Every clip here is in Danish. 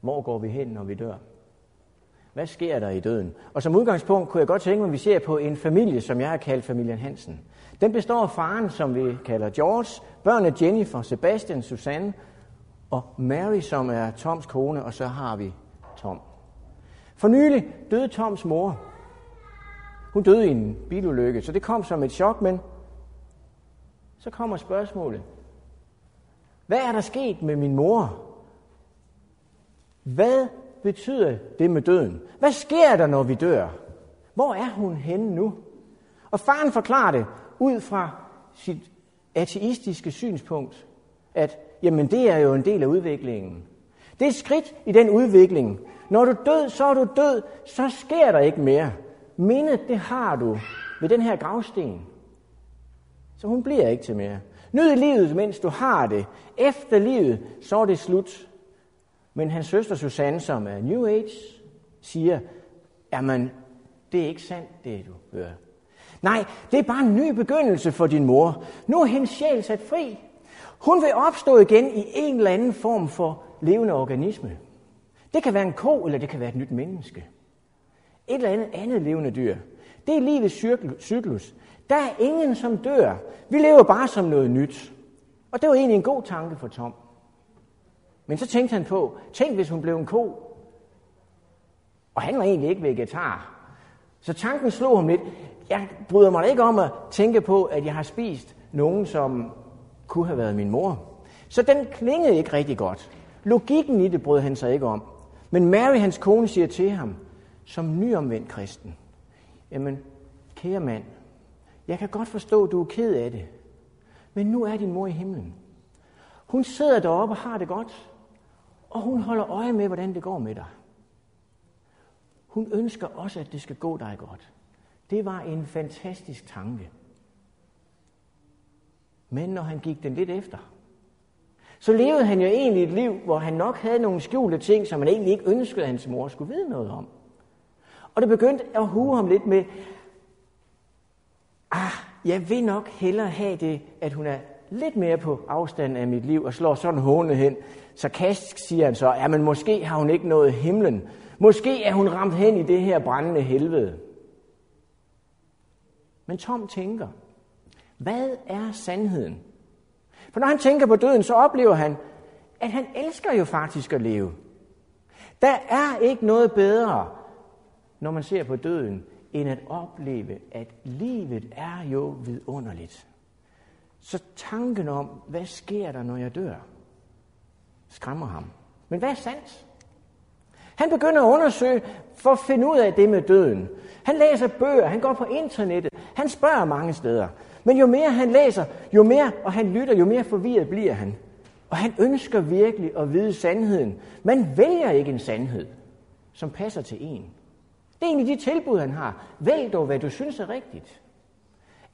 Hvor går vi hen, når vi dør? Hvad sker der i døden? Og som udgangspunkt kunne jeg godt tænke mig, at vi ser på en familie, som jeg har kaldt familien Hansen. Den består af faren, som vi kalder George, børnene Jennifer, Sebastian, Susanne og Mary, som er Toms kone, og så har vi Tom. For nylig døde Toms mor. Hun døde i en bilulykke, så det kom som et chok, men så kommer spørgsmålet. Hvad er der sket med min mor? Hvad betyder det med døden? Hvad sker der, når vi dør? Hvor er hun henne nu? Og faren forklarer det ud fra sit ateistiske synspunkt, at jamen, det er jo en del af udviklingen. Det er et skridt i den udvikling. Når du er død, så er du død, så sker der ikke mere. Mindet, det har du ved den her gravsten. Så hun bliver ikke til mere. Nyd livet, mens du har det. Efter livet, så er det slut. Men hans søster Susanne, som er New Age, siger, jamen, det er ikke sandt, det du hører. Nej, det er bare en ny begyndelse for din mor. Nu er hendes sjæl sat fri. Hun vil opstå igen i en eller anden form for levende organisme. Det kan være en ko, eller det kan være et nyt menneske. Et eller andet andet levende dyr. Det er livets cyklus. Der er ingen, som dør. Vi lever bare som noget nyt. Og det var egentlig en god tanke for Tom. Men så tænkte han på, tænk hvis hun blev en ko. Og han var egentlig ikke vegetar. Så tanken slog ham lidt. Jeg bryder mig ikke om at tænke på, at jeg har spist nogen, som kunne have været min mor. Så den klingede ikke rigtig godt. Logikken i det brød han sig ikke om. Men Mary, hans kone, siger til ham, som nyomvendt kristen, jamen, kære mand, jeg kan godt forstå, at du er ked af det, men nu er din mor i himlen. Hun sidder deroppe og har det godt, og hun holder øje med, hvordan det går med dig. Hun ønsker også, at det skal gå dig godt. Det var en fantastisk tanke. Men når han gik den lidt efter, så levede han jo egentlig et liv, hvor han nok havde nogle skjulte ting, som han egentlig ikke ønskede, at hans mor skulle vide noget om. Og det begyndte at hue ham lidt med, ah, jeg vil nok hellere have det, at hun er lidt mere på afstand af mit liv og slår sådan håne hen. Sarkastisk siger han så, ja, men måske har hun ikke nået himlen. Måske er hun ramt hen i det her brændende helvede. Men Tom tænker, hvad er sandheden? For når han tænker på døden, så oplever han, at han elsker jo faktisk at leve. Der er ikke noget bedre, når man ser på døden, end at opleve, at livet er jo vidunderligt. Så tanken om, hvad sker der, når jeg dør, skræmmer ham. Men hvad er sandt? Han begynder at undersøge for at finde ud af det med døden. Han læser bøger, han går på internettet, han spørger mange steder. Men jo mere han læser, jo mere, og han lytter, jo mere forvirret bliver han. Og han ønsker virkelig at vide sandheden. Man vælger ikke en sandhed, som passer til en. Det er egentlig de tilbud, han har. Vælg dog, hvad du synes er rigtigt.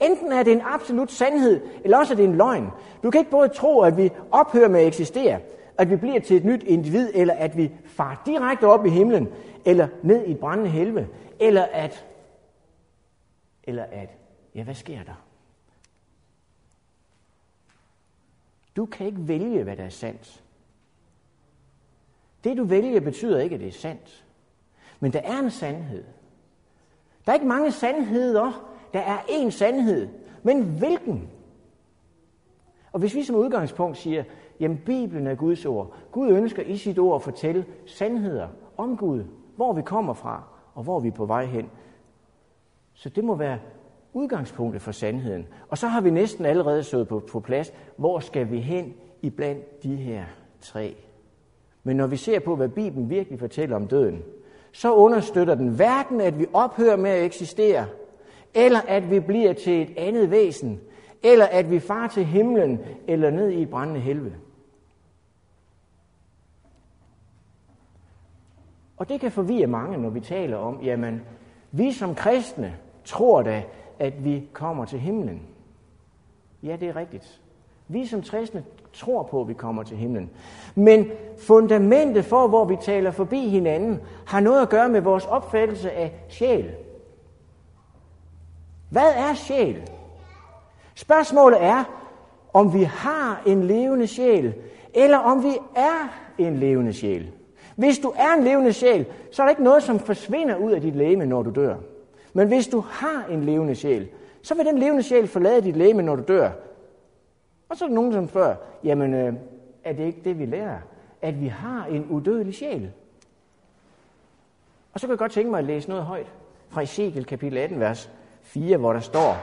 Enten er det en absolut sandhed, eller også er det en løgn. Du kan ikke både tro, at vi ophører med at eksistere, at vi bliver til et nyt individ, eller at vi far direkte op i himlen, eller ned i et brændende helvede, eller at, eller at, ja, hvad sker der? Du kan ikke vælge, hvad der er sandt. Det, du vælger, betyder ikke, at det er sandt. Men der er en sandhed. Der er ikke mange sandheder. Der er én sandhed. Men hvilken? Og hvis vi som udgangspunkt siger, jamen Bibelen er Guds ord. Gud ønsker i sit ord at fortælle sandheder om Gud, hvor vi kommer fra og hvor vi er på vej hen. Så det må være udgangspunktet for sandheden. Og så har vi næsten allerede stået på, på plads, hvor skal vi hen i blandt de her tre. Men når vi ser på, hvad Bibelen virkelig fortæller om døden, så understøtter den hverken, at vi ophører med at eksistere, eller at vi bliver til et andet væsen, eller at vi far til himlen, eller ned i et brændende helvede. Og det kan forvirre mange, når vi taler om, jamen, vi som kristne tror da, at vi kommer til himlen. Ja, det er rigtigt. Vi som kristne tror på, at vi kommer til himlen. Men fundamentet for, hvor vi taler forbi hinanden, har noget at gøre med vores opfattelse af sjæl. Hvad er sjæl? Spørgsmålet er, om vi har en levende sjæl, eller om vi er en levende sjæl. Hvis du er en levende sjæl, så er der ikke noget, som forsvinder ud af dit læme, når du dør. Men hvis du har en levende sjæl, så vil den levende sjæl forlade dit læme, når du dør. Og så er der nogen, som spørger, jamen øh, er det ikke det, vi lærer? At vi har en udødelig sjæl. Og så kan jeg godt tænke mig at læse noget højt fra Ezekiel kapitel 18, vers 4, hvor der står,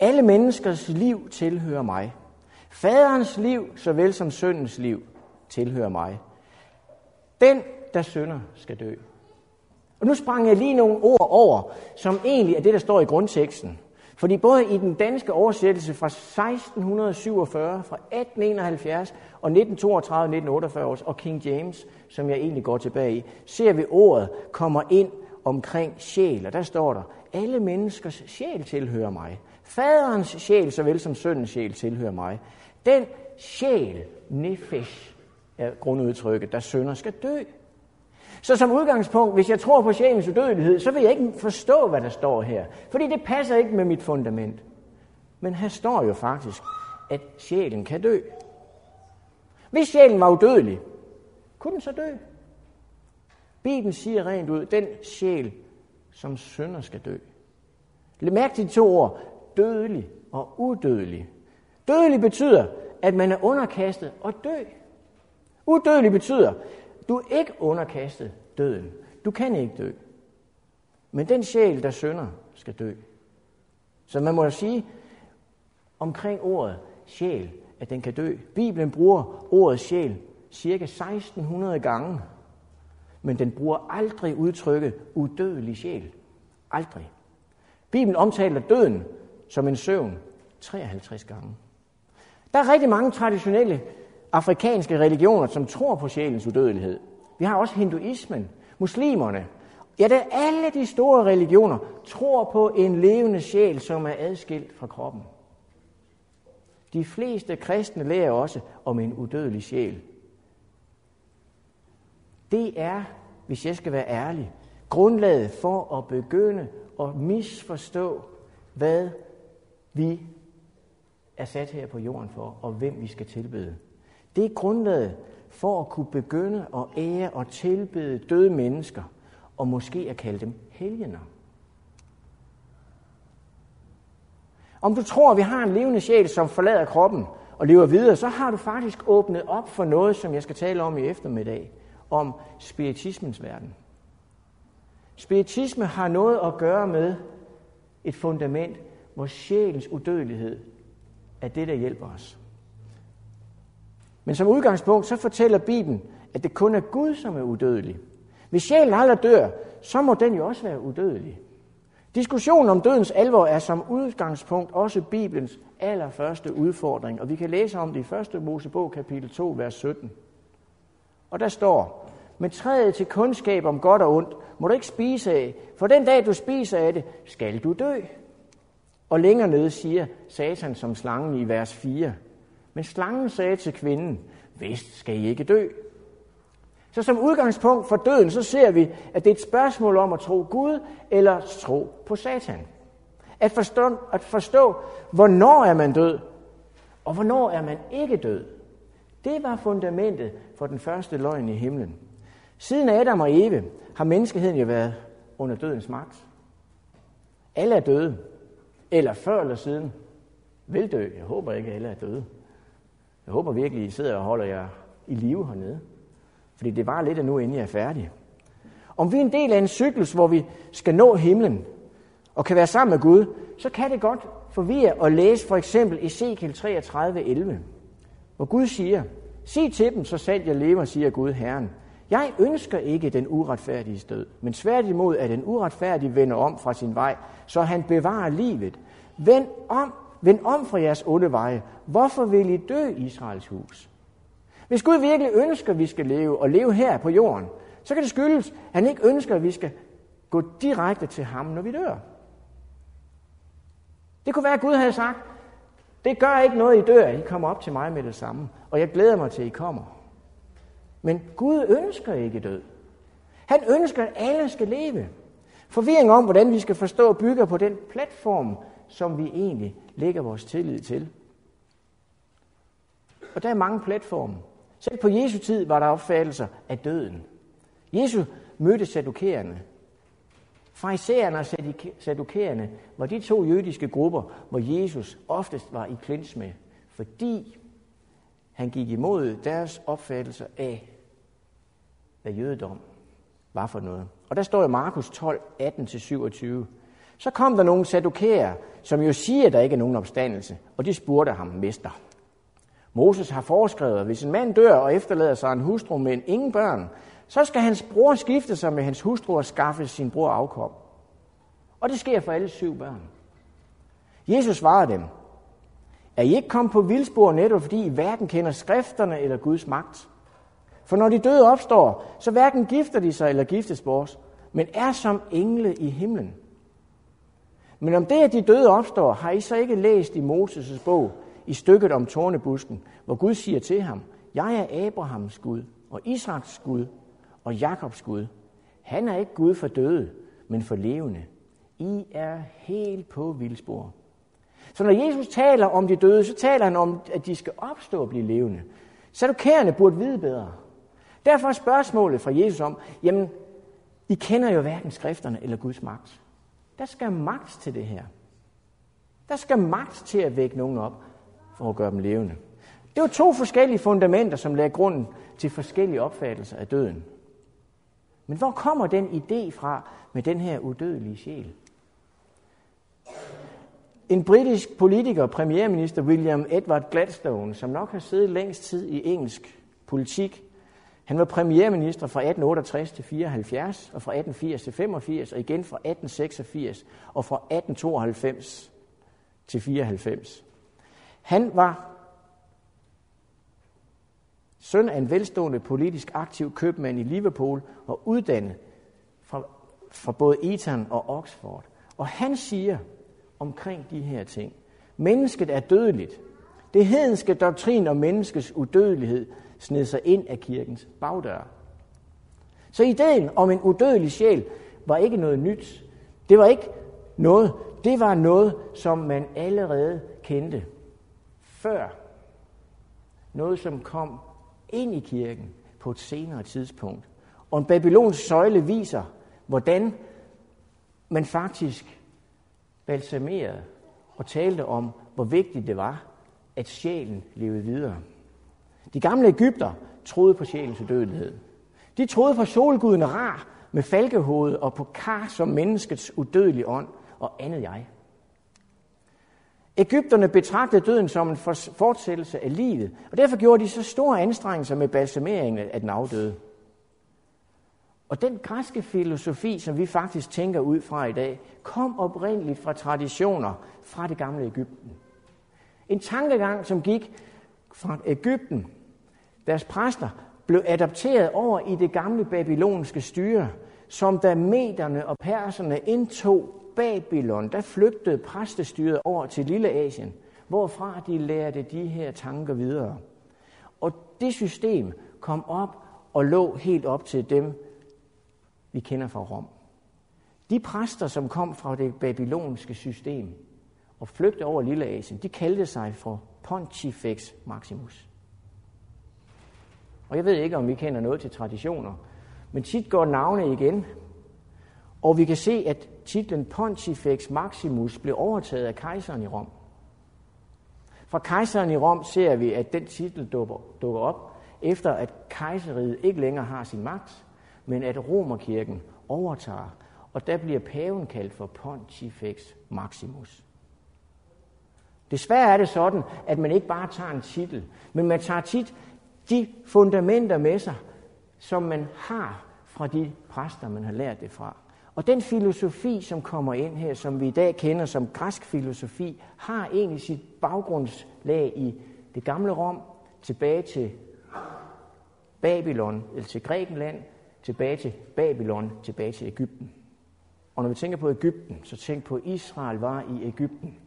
Alle menneskers liv tilhører mig. Faderens liv, såvel som søndens liv, tilhører mig. Den, der synder, skal dø. Og nu sprang jeg lige nogle ord over, som egentlig er det, der står i grundteksten. Fordi både i den danske oversættelse fra 1647, fra 1871 og 1932, 1948 og King James, som jeg egentlig går tilbage i, ser vi ordet kommer ind omkring sjæl. Og der står der, alle menneskers sjæl tilhører mig. Faderens sjæl, såvel som søndens sjæl, tilhører mig. Den sjæl, nefesh, er grundudtrykket, der sønder, skal dø. Så som udgangspunkt, hvis jeg tror på sjælens udødelighed, så vil jeg ikke forstå, hvad der står her. Fordi det passer ikke med mit fundament. Men her står jo faktisk, at sjælen kan dø. Hvis sjælen var udødelig, kunne den så dø? Bibelen siger rent ud, den sjæl, som synder skal dø. Læg mærke til de to ord, dødelig og udødelig. Dødelig betyder, at man er underkastet og dø. Udødelig betyder, du er ikke underkastet døden. Du kan ikke dø. Men den sjæl, der synder, skal dø. Så man må sige omkring ordet sjæl, at den kan dø. Bibelen bruger ordet sjæl cirka 1600 gange, men den bruger aldrig udtrykket udødelig sjæl. Aldrig. Bibelen omtaler døden som en søvn 53 gange. Der er rigtig mange traditionelle afrikanske religioner, som tror på sjælens udødelighed. Vi har også hinduismen, muslimerne. Ja, der alle de store religioner tror på en levende sjæl, som er adskilt fra kroppen. De fleste kristne lærer også om en udødelig sjæl. Det er, hvis jeg skal være ærlig, grundlaget for at begynde at misforstå, hvad vi er sat her på jorden for, og hvem vi skal tilbede. Det er grundlaget for at kunne begynde at ære og tilbede døde mennesker, og måske at kalde dem helgener. Om du tror, at vi har en levende sjæl, som forlader kroppen og lever videre, så har du faktisk åbnet op for noget, som jeg skal tale om i eftermiddag, om spiritismens verden. Spiritisme har noget at gøre med et fundament, hvor sjælens udødelighed er det, der hjælper os. Men som udgangspunkt, så fortæller Bibelen, at det kun er Gud, som er udødelig. Hvis sjælen aldrig dør, så må den jo også være udødelig. Diskussionen om dødens alvor er som udgangspunkt også Bibelens allerførste udfordring, og vi kan læse om det i 1. Mosebog kapitel 2, vers 17. Og der står, med træet til kundskab om godt og ondt må du ikke spise af, for den dag du spiser af det, skal du dø. Og længere nede siger Satan som slangen i vers 4, men slangen sagde til kvinden, vist skal I ikke dø. Så som udgangspunkt for døden, så ser vi, at det er et spørgsmål om at tro Gud eller tro på Satan. At forstå, at forstå, hvornår er man død, og hvornår er man ikke død. Det var fundamentet for den første løgn i himlen. Siden Adam og Eve har menneskeheden jo været under dødens magt. Alle er døde, eller før eller siden vil dø. Jeg håber ikke, at alle er døde. Jeg håber virkelig, I sidder og holder jer i live hernede. Fordi det var lidt endnu, inden jeg er færdig. Om vi er en del af en cyklus, hvor vi skal nå himlen og kan være sammen med Gud, så kan det godt forvirre at læse for eksempel Ezekiel 33, 11, hvor Gud siger, sig til dem, så sandt jeg lever, siger Gud Herren. Jeg ønsker ikke den uretfærdige død, men tværtimod at den uretfærdige vender om fra sin vej, så han bevarer livet. Vend om Vend om fra jeres onde veje. Hvorfor vil I dø, Israels hus? Hvis Gud virkelig ønsker, at vi skal leve og leve her på jorden, så kan det skyldes, at han ikke ønsker, at vi skal gå direkte til ham, når vi dør. Det kunne være, at Gud havde sagt, det gør ikke noget, I dør, I kommer op til mig med det samme, og jeg glæder mig til, at I kommer. Men Gud ønsker ikke død. Han ønsker, at alle skal leve. Forvirring om, hvordan vi skal forstå, bygger på den platform, som vi egentlig lægger vores tillid til. Og der er mange platforme. Selv på Jesu tid var der opfattelser af døden. Jesus mødte sadukærerne. Farisæerne og sadukærerne var de to jødiske grupper, hvor Jesus oftest var i klins med, fordi han gik imod deres opfattelse af, hvad jødedom var for noget. Og der står i Markus 12, 18-27. Så kom der nogle sadukæer, som jo siger, at der ikke er nogen opstandelse, og de spurgte ham, mester. Moses har foreskrevet, at hvis en mand dør og efterlader sig en hustru med ingen børn, så skal hans bror skifte sig med hans hustru og skaffe sin bror afkom. Og det sker for alle syv børn. Jesus svarede dem, er I ikke kommet på vildspor netop, fordi I hverken kender skrifterne eller Guds magt? For når de døde opstår, så hverken gifter de sig eller giftes bort, men er som engle i himlen. Men om det, at de døde opstår, har I så ikke læst i Moses' bog, i stykket om tornebusken, hvor Gud siger til ham, jeg er Abrahams Gud, og Israels Gud, og Jakobs Gud. Han er ikke Gud for døde, men for levende. I er helt på vildspor. Så når Jesus taler om de døde, så taler han om, at de skal opstå og blive levende. Sadukærerne burde vide bedre. Derfor er spørgsmålet fra Jesus om, jamen, I kender jo hverken skrifterne eller Guds magt. Der skal magt til det her. Der skal magt til at vække nogen op for at gøre dem levende. Det var to forskellige fundamenter, som lagde grunden til forskellige opfattelser af døden. Men hvor kommer den idé fra med den her udødelige sjæl? En britisk politiker, premierminister William Edward Gladstone, som nok har siddet længst tid i engelsk politik, han var premierminister fra 1868 til 74, og fra 1880 til 85, og igen fra 1886 og fra 1892 til 94. Han var søn af en velstående politisk aktiv købmand i Liverpool og uddannet fra, fra både Eton og Oxford. Og han siger omkring de her ting, mennesket er dødeligt. Det hedenske doktrin om menneskets udødelighed sned sig ind af kirkens bagdør. Så ideen om en udødelig sjæl var ikke noget nyt. Det var ikke noget, det var noget, som man allerede kendte før. Noget, som kom ind i kirken på et senere tidspunkt. Og en babylonsk søjle viser, hvordan man faktisk balsamerede og talte om, hvor vigtigt det var, at sjælen levede videre. De gamle Ægypter troede på sjælens udødelighed. De troede på solguden Ra med falkehoved og på kar som menneskets udødelige ånd og andet jeg. Ægypterne betragtede døden som en fortsættelse af livet, og derfor gjorde de så store anstrengelser med balsameringen af den afdøde. Og den græske filosofi, som vi faktisk tænker ud fra i dag, kom oprindeligt fra traditioner fra det gamle Ægypten. En tankegang, som gik fra Ægypten. Deres præster blev adopteret over i det gamle babylonske styre, som da mederne og perserne indtog Babylon, der flygtede præstestyret over til Lille Asien, hvorfra de lærte de her tanker videre. Og det system kom op og lå helt op til dem, vi kender fra Rom. De præster, som kom fra det babylonske system og flygtede over Lille Asien, de kaldte sig for Pontifex Maximus. Og jeg ved ikke, om vi kender noget til traditioner, men tit går navne igen. Og vi kan se, at titlen Pontifex Maximus blev overtaget af kejseren i Rom. Fra kejseren i Rom ser vi, at den titel dukker, dukker op, efter at kejseriet ikke længere har sin magt, men at romerkirken overtager, og der bliver paven kaldt for Pontifex Maximus. Desværre er det sådan, at man ikke bare tager en titel, men man tager tit de fundamenter med sig, som man har fra de præster, man har lært det fra. Og den filosofi, som kommer ind her, som vi i dag kender som græsk filosofi, har egentlig sit baggrundslag i det gamle Rom, tilbage til Babylon, eller til Grækenland, tilbage til Babylon, tilbage til Ægypten. Og når vi tænker på Ægypten, så tænk på, at Israel var i Ægypten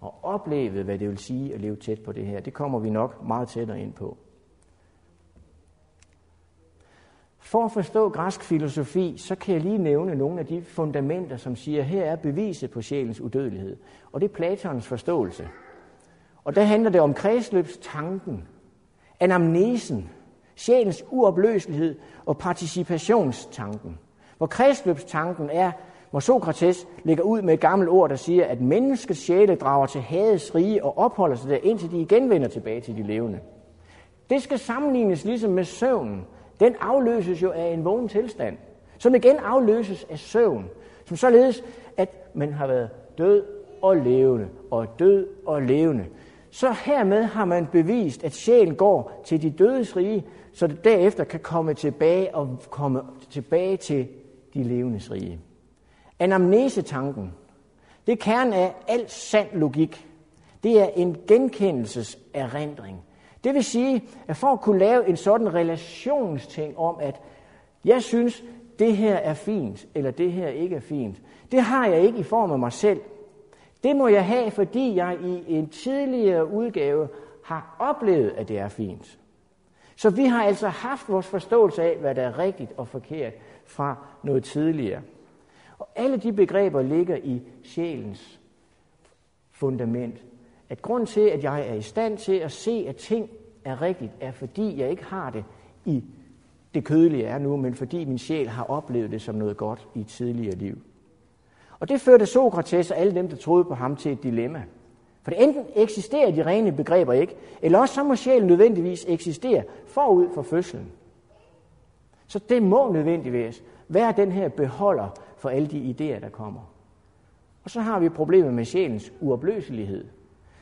og oplevede, hvad det vil sige at leve tæt på det her. Det kommer vi nok meget tættere ind på. For at forstå græsk filosofi, så kan jeg lige nævne nogle af de fundamenter, som siger, her er beviset på sjælens udødelighed. Og det er Platons forståelse. Og der handler det om kredsløbstanken, anamnesen, sjælens uopløselighed og participationstanken. Hvor kredsløbstanken er, hvor Sokrates lægger ud med et gammelt ord, der siger, at menneskets sjæle drager til hadets rige og opholder sig der, indtil de igen vender tilbage til de levende. Det skal sammenlignes ligesom med søvnen. Den afløses jo af en vågen tilstand, som igen afløses af søvn, som således, at man har været død og levende, og død og levende. Så hermed har man bevist, at sjælen går til de dødes rige, så det derefter kan komme tilbage og komme tilbage til de levendes rige. Anamnesetanken, det er kernen af al sand logik. Det er en genkendelseserindring. Det vil sige, at for at kunne lave en sådan relationsting om, at jeg synes, det her er fint, eller det her ikke er fint, det har jeg ikke i form af mig selv. Det må jeg have, fordi jeg i en tidligere udgave har oplevet, at det er fint. Så vi har altså haft vores forståelse af, hvad der er rigtigt og forkert fra noget tidligere. Og alle de begreber ligger i sjælens fundament. At grund til, at jeg er i stand til at se, at ting er rigtigt, er fordi jeg ikke har det i det kødelige er nu, men fordi min sjæl har oplevet det som noget godt i et tidligere liv. Og det førte Sokrates og alle dem, der troede på ham, til et dilemma. For det enten eksisterer de rene begreber ikke, eller også så må sjælen nødvendigvis eksistere forud for fødslen. Så det må nødvendigvis være den her beholder for alle de idéer, der kommer. Og så har vi problemet med sjælens uopløselighed.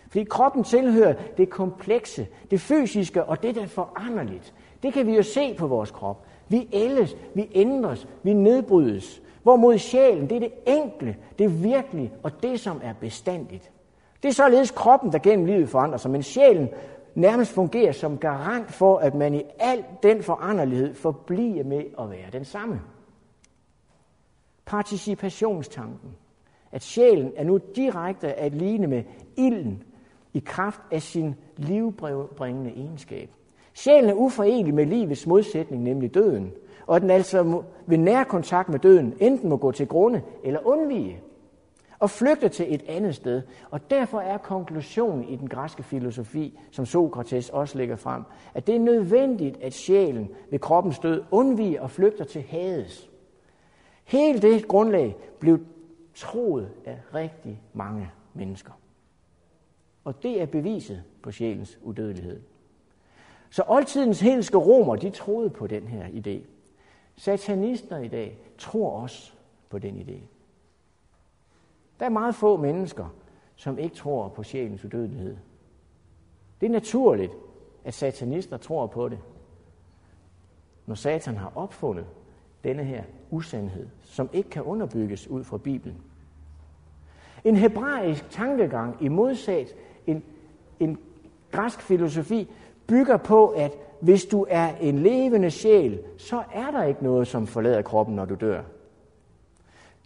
Fordi kroppen tilhører det komplekse, det fysiske og det, der er foranderligt. Det kan vi jo se på vores krop. Vi ældes, vi ændres, vi nedbrydes. Hvorimod sjælen, det er det enkle, det virkelige og det, som er bestandigt. Det er således kroppen, der gennem livet forandrer sig, men sjælen nærmest fungerer som garant for, at man i al den foranderlighed forbliver med at være den samme. Participationstanken. At sjælen er nu direkte at ligne med ilden i kraft af sin livbringende egenskab. Sjælen er uforenelig med livets modsætning, nemlig døden, og den altså ved nær kontakt med døden enten må gå til grunde eller undvige og flygte til et andet sted. Og derfor er konklusionen i den græske filosofi, som Sokrates også lægger frem, at det er nødvendigt, at sjælen ved kroppens død undviger og flygter til Hades. Hele det grundlag blev troet af rigtig mange mennesker. Og det er beviset på sjælens udødelighed. Så oldtidens helske romer, de troede på den her idé. Satanister i dag tror også på den idé. Der er meget få mennesker, som ikke tror på sjælens udødelighed. Det er naturligt, at satanister tror på det, når Satan har opfundet denne her usandhed, som ikke kan underbygges ud fra Bibelen. En hebraisk tankegang i modsat en, en græsk filosofi bygger på, at hvis du er en levende sjæl, så er der ikke noget, som forlader kroppen, når du dør.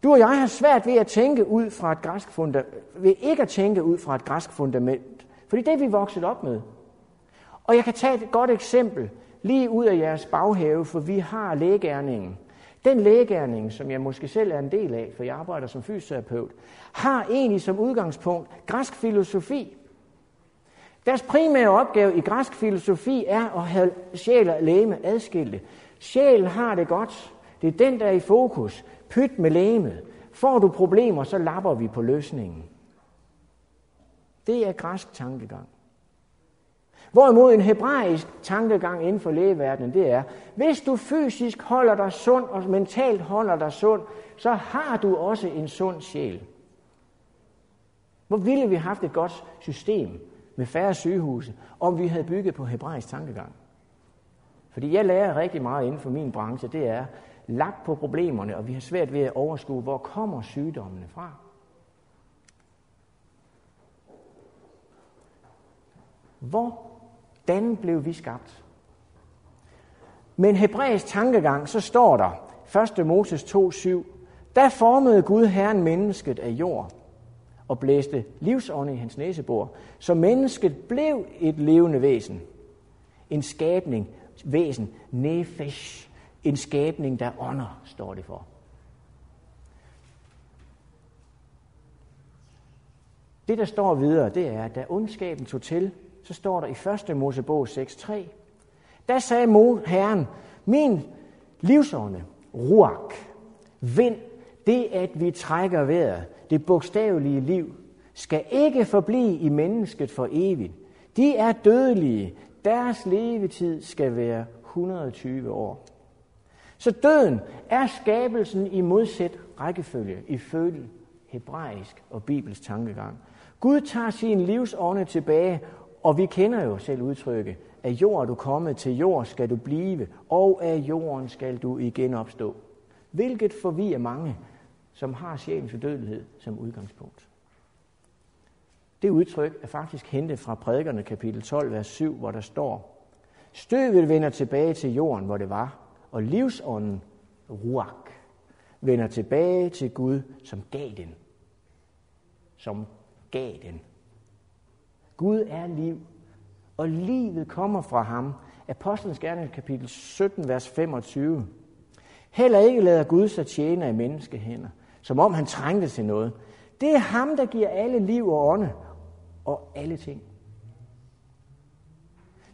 Du og jeg har svært ved at tænke ud fra et græsk fundament, ved ikke at tænke ud fra et græsk fundament, fordi det er vi vokset op med. Og jeg kan tage et godt eksempel lige ud af jeres baghave, for vi har lægegærningen. Den lægegærning, som jeg måske selv er en del af, for jeg arbejder som fysioterapeut, har egentlig som udgangspunkt græsk filosofi. Deres primære opgave i græsk filosofi er at have sjæl og læme adskilte. Sjælen har det godt. Det er den, der er i fokus. Pyt med læmet. Får du problemer, så lapper vi på løsningen. Det er græsk tankegang. Hvorimod en hebraisk tankegang inden for lægeverdenen, det er, hvis du fysisk holder dig sund og mentalt holder dig sund, så har du også en sund sjæl. Hvor ville vi have haft et godt system med færre sygehuse, om vi havde bygget på hebraisk tankegang? Fordi jeg lærer rigtig meget inden for min branche, det er, lagt på problemerne, og vi har svært ved at overskue, hvor kommer sygdommene fra. Hvordan blev vi skabt? Med en hebraisk tankegang, så står der, 1. Moses 2.7, der formede Gud Herren mennesket af jord og blæste livsånd i hans næsebor, så mennesket blev et levende væsen. En skabning, væsen, nefesh, en skabning, der ånder, står det for. Det, der står videre, det er, at da ondskaben tog til, så står der i 1. Mosebog 6.3, Der sagde Mo, Herren, min livsånde, ruach, vind, det at vi trækker vejret, det bogstavelige liv, skal ikke forblive i mennesket for evigt. De er dødelige. Deres levetid skal være 120 år. Så døden er skabelsen i modsat rækkefølge, ifølge hebraisk og bibelsk tankegang. Gud tager sin livsånde tilbage, og vi kender jo selv udtrykket, af jord er du kommet, til jord skal du blive, og af jorden skal du igen opstå. Hvilket forvirrer mange, som har sjælens dødelighed som udgangspunkt. Det udtryk er faktisk hentet fra prædikerne kapitel 12, vers 7, hvor der står, Støvet vender tilbage til jorden, hvor det var, og livsånden, ruak, vender tilbage til Gud, som gav den. Som gav den. Gud er liv, og livet kommer fra ham. Apostlenes gerne kapitel 17, vers 25. Heller ikke lader Gud sig tjene af menneskehænder, som om han trængte til noget. Det er ham, der giver alle liv og ånde og alle ting.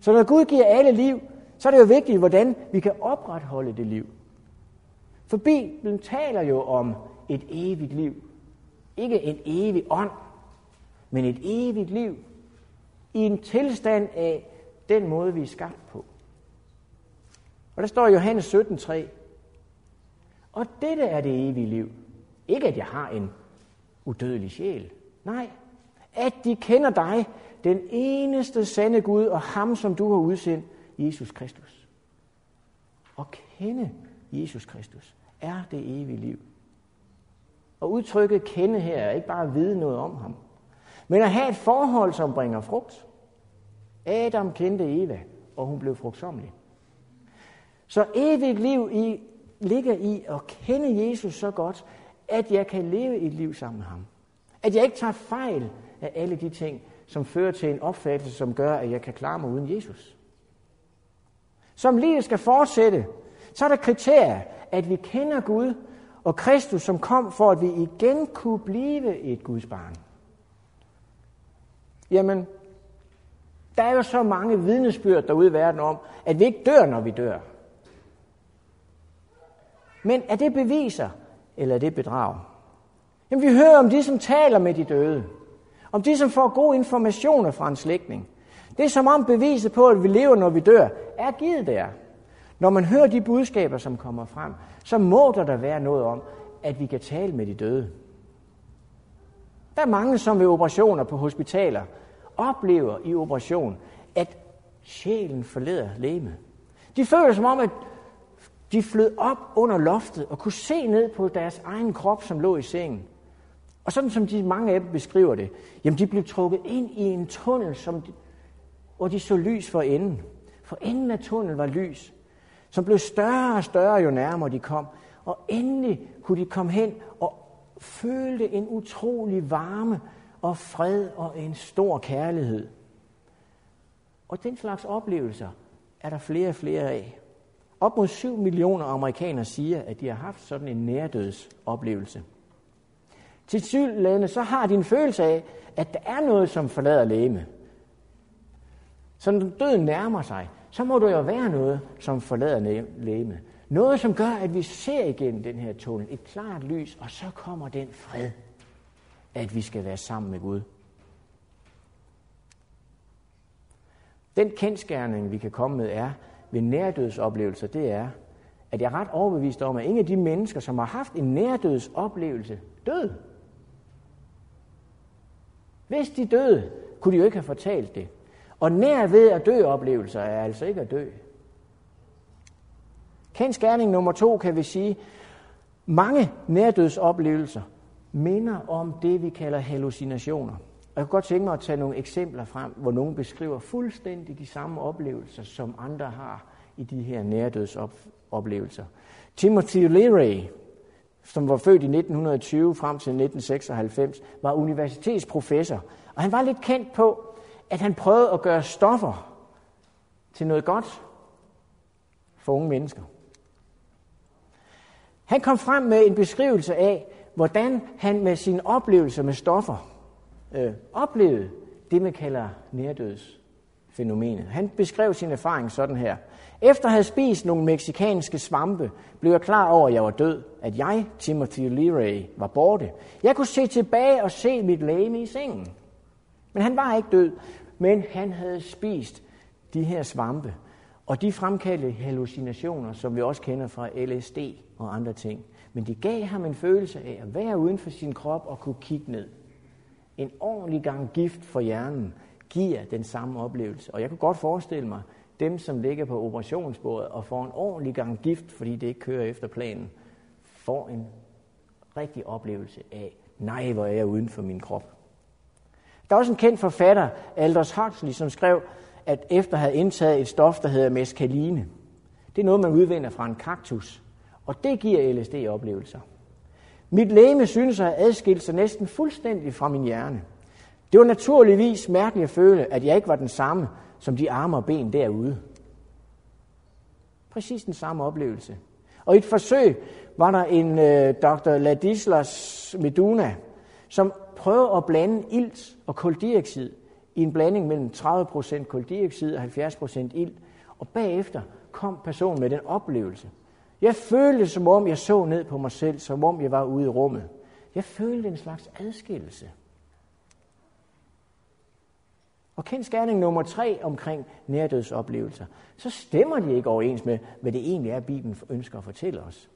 Så når Gud giver alle liv, så er det jo vigtigt, hvordan vi kan opretholde det liv. For Bibelen taler jo om et evigt liv. Ikke en evig ånd, men et evigt liv i en tilstand af den måde, vi er skabt på. Og der står i Johannes 17:3, og dette er det evige liv. Ikke at jeg har en udødelig sjæl. Nej, at de kender dig, den eneste sande Gud, og ham, som du har udsendt, Jesus Kristus. At kende Jesus Kristus er det evige liv. Og udtrykket kende her er ikke bare at vide noget om ham, men at have et forhold, som bringer frugt. Adam kendte Eva, og hun blev frugtsommelig. Så evigt liv i, ligger i at kende Jesus så godt, at jeg kan leve et liv sammen med ham. At jeg ikke tager fejl af alle de ting, som fører til en opfattelse, som gør, at jeg kan klare mig uden Jesus. Som livet skal fortsætte, så er der kriterier, at vi kender Gud og Kristus, som kom for, at vi igen kunne blive et Guds barn. Jamen, der er jo så mange vidnesbyrd derude i verden om, at vi ikke dør, når vi dør. Men er det beviser, eller er det bedrag? Jamen, vi hører om de, som taler med de døde. Om de, som får gode informationer fra en slægtning. Det er som om beviset på, at vi lever, når vi dør, er givet der. Når man hører de budskaber, som kommer frem, så må der da være noget om, at vi kan tale med de døde. Der er mange, som ved operationer på hospitaler oplever i operation, at sjælen forlader lægemet. De føler som om, at de flød op under loftet og kunne se ned på deres egen krop, som lå i sengen. Og sådan som de mange af dem beskriver det, jamen de blev trukket ind i en tunnel, som de, hvor de så lys for enden. For enden af tunnelen var lys, som blev større og større, jo nærmere de kom. Og endelig kunne de komme hen og følte en utrolig varme og fred og en stor kærlighed. Og den slags oplevelser er der flere og flere af. Op mod 7 millioner amerikanere siger, at de har haft sådan en nærdødsoplevelse. Til sydlande, så har de en følelse af, at der er noget, som forlader læme. Så når døden nærmer sig, så må der jo være noget, som forlader læme. Noget, som gør, at vi ser igennem den her tunnel, et klart lys, og så kommer den fred, at vi skal være sammen med Gud. Den kendskærning, vi kan komme med, er ved nærdødsoplevelser, det er, at jeg er ret overbevist om, at ingen af de mennesker, som har haft en nærdødsoplevelse, død. Hvis de døde, kunne de jo ikke have fortalt det. Og nær ved at dø oplevelser er altså ikke at dø. Kendskærning nummer to kan vi sige, mange nærdødsoplevelser minder om det, vi kalder hallucinationer. Og jeg kunne godt tænke mig at tage nogle eksempler frem, hvor nogen beskriver fuldstændig de samme oplevelser, som andre har i de her nærdødsoplevelser. Timothy Leary, som var født i 1920 frem til 1996, var universitetsprofessor. Og han var lidt kendt på, at han prøvede at gøre stoffer til noget godt for unge mennesker. Han kom frem med en beskrivelse af, hvordan han med sine oplevelser med stoffer øh, oplevede det, man kalder nærdødsfænomenet. Han beskrev sin erfaring sådan her. Efter at have spist nogle meksikanske svampe, blev jeg klar over, at jeg var død. At jeg, Timothy Leary, var borte. Jeg kunne se tilbage og se mit læge i sengen. Men han var ikke død, men han havde spist de her svampe. Og de fremkaldte hallucinationer, som vi også kender fra LSD og andre ting. Men de gav ham en følelse af at være uden for sin krop og kunne kigge ned. En ordentlig gang gift for hjernen giver den samme oplevelse. Og jeg kunne godt forestille mig, dem som ligger på operationsbordet og får en ordentlig gang gift, fordi det ikke kører efter planen, får en rigtig oplevelse af, nej, hvor er jeg uden for min krop. Der er også en kendt forfatter, Aldous Huxley, som skrev, at efter at have indtaget et stof, der hedder meskaline, det er noget, man udvinder fra en kaktus, og det giver LSD-oplevelser. Mit læme synes at have adskilt sig næsten fuldstændig fra min hjerne. Det var naturligvis mærkeligt at føle, at jeg ikke var den samme som de arme og ben derude. Præcis den samme oplevelse. Og i et forsøg var der en øh, dr. Ladislas Meduna, som prøvede at blande ilt og koldioxid i en blanding mellem 30% koldioxid og 70% ilt. Og bagefter kom personen med den oplevelse. Jeg følte, som om jeg så ned på mig selv, som om jeg var ude i rummet. Jeg følte en slags adskillelse. Og kendskærning nummer tre omkring nærdødsoplevelser, så stemmer de ikke overens med, hvad det egentlig er, Bibelen ønsker at fortælle os.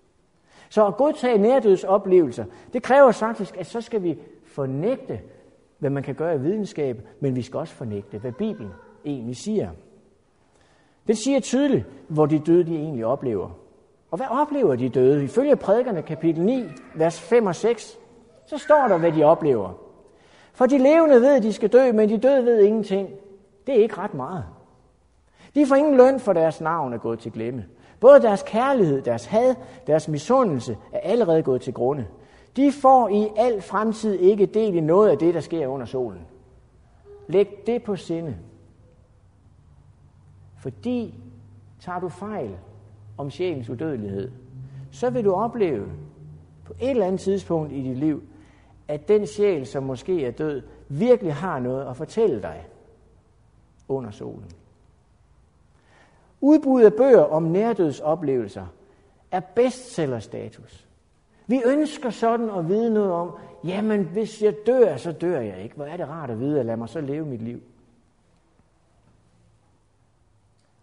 Så at godtage nærdødsoplevelser, det kræver faktisk, at så skal vi fornægte, hvad man kan gøre i videnskab, men vi skal også fornægte, hvad Bibelen egentlig siger. Den siger tydeligt, hvor de døde de egentlig oplever. Og hvad oplever de døde? Ifølge prædikerne kapitel 9, vers 5 og 6, så står der, hvad de oplever. For de levende ved, at de skal dø, men de døde ved ingenting. Det er ikke ret meget. De får ingen løn for deres navn er gået til glemme. Både deres kærlighed, deres had, deres misundelse er allerede gået til grunde. De får i al fremtid ikke del i noget af det, der sker under solen. Læg det på sinde. Fordi tager du fejl om sjælens udødelighed, så vil du opleve på et eller andet tidspunkt i dit liv, at den sjæl, som måske er død, virkelig har noget at fortælle dig under solen. Udbuddet af bøger om nærdødsoplevelser er bestsellerstatus. Vi ønsker sådan at vide noget om, jamen hvis jeg dør, så dør jeg ikke. Hvor er det rart at vide, at lad mig så leve mit liv.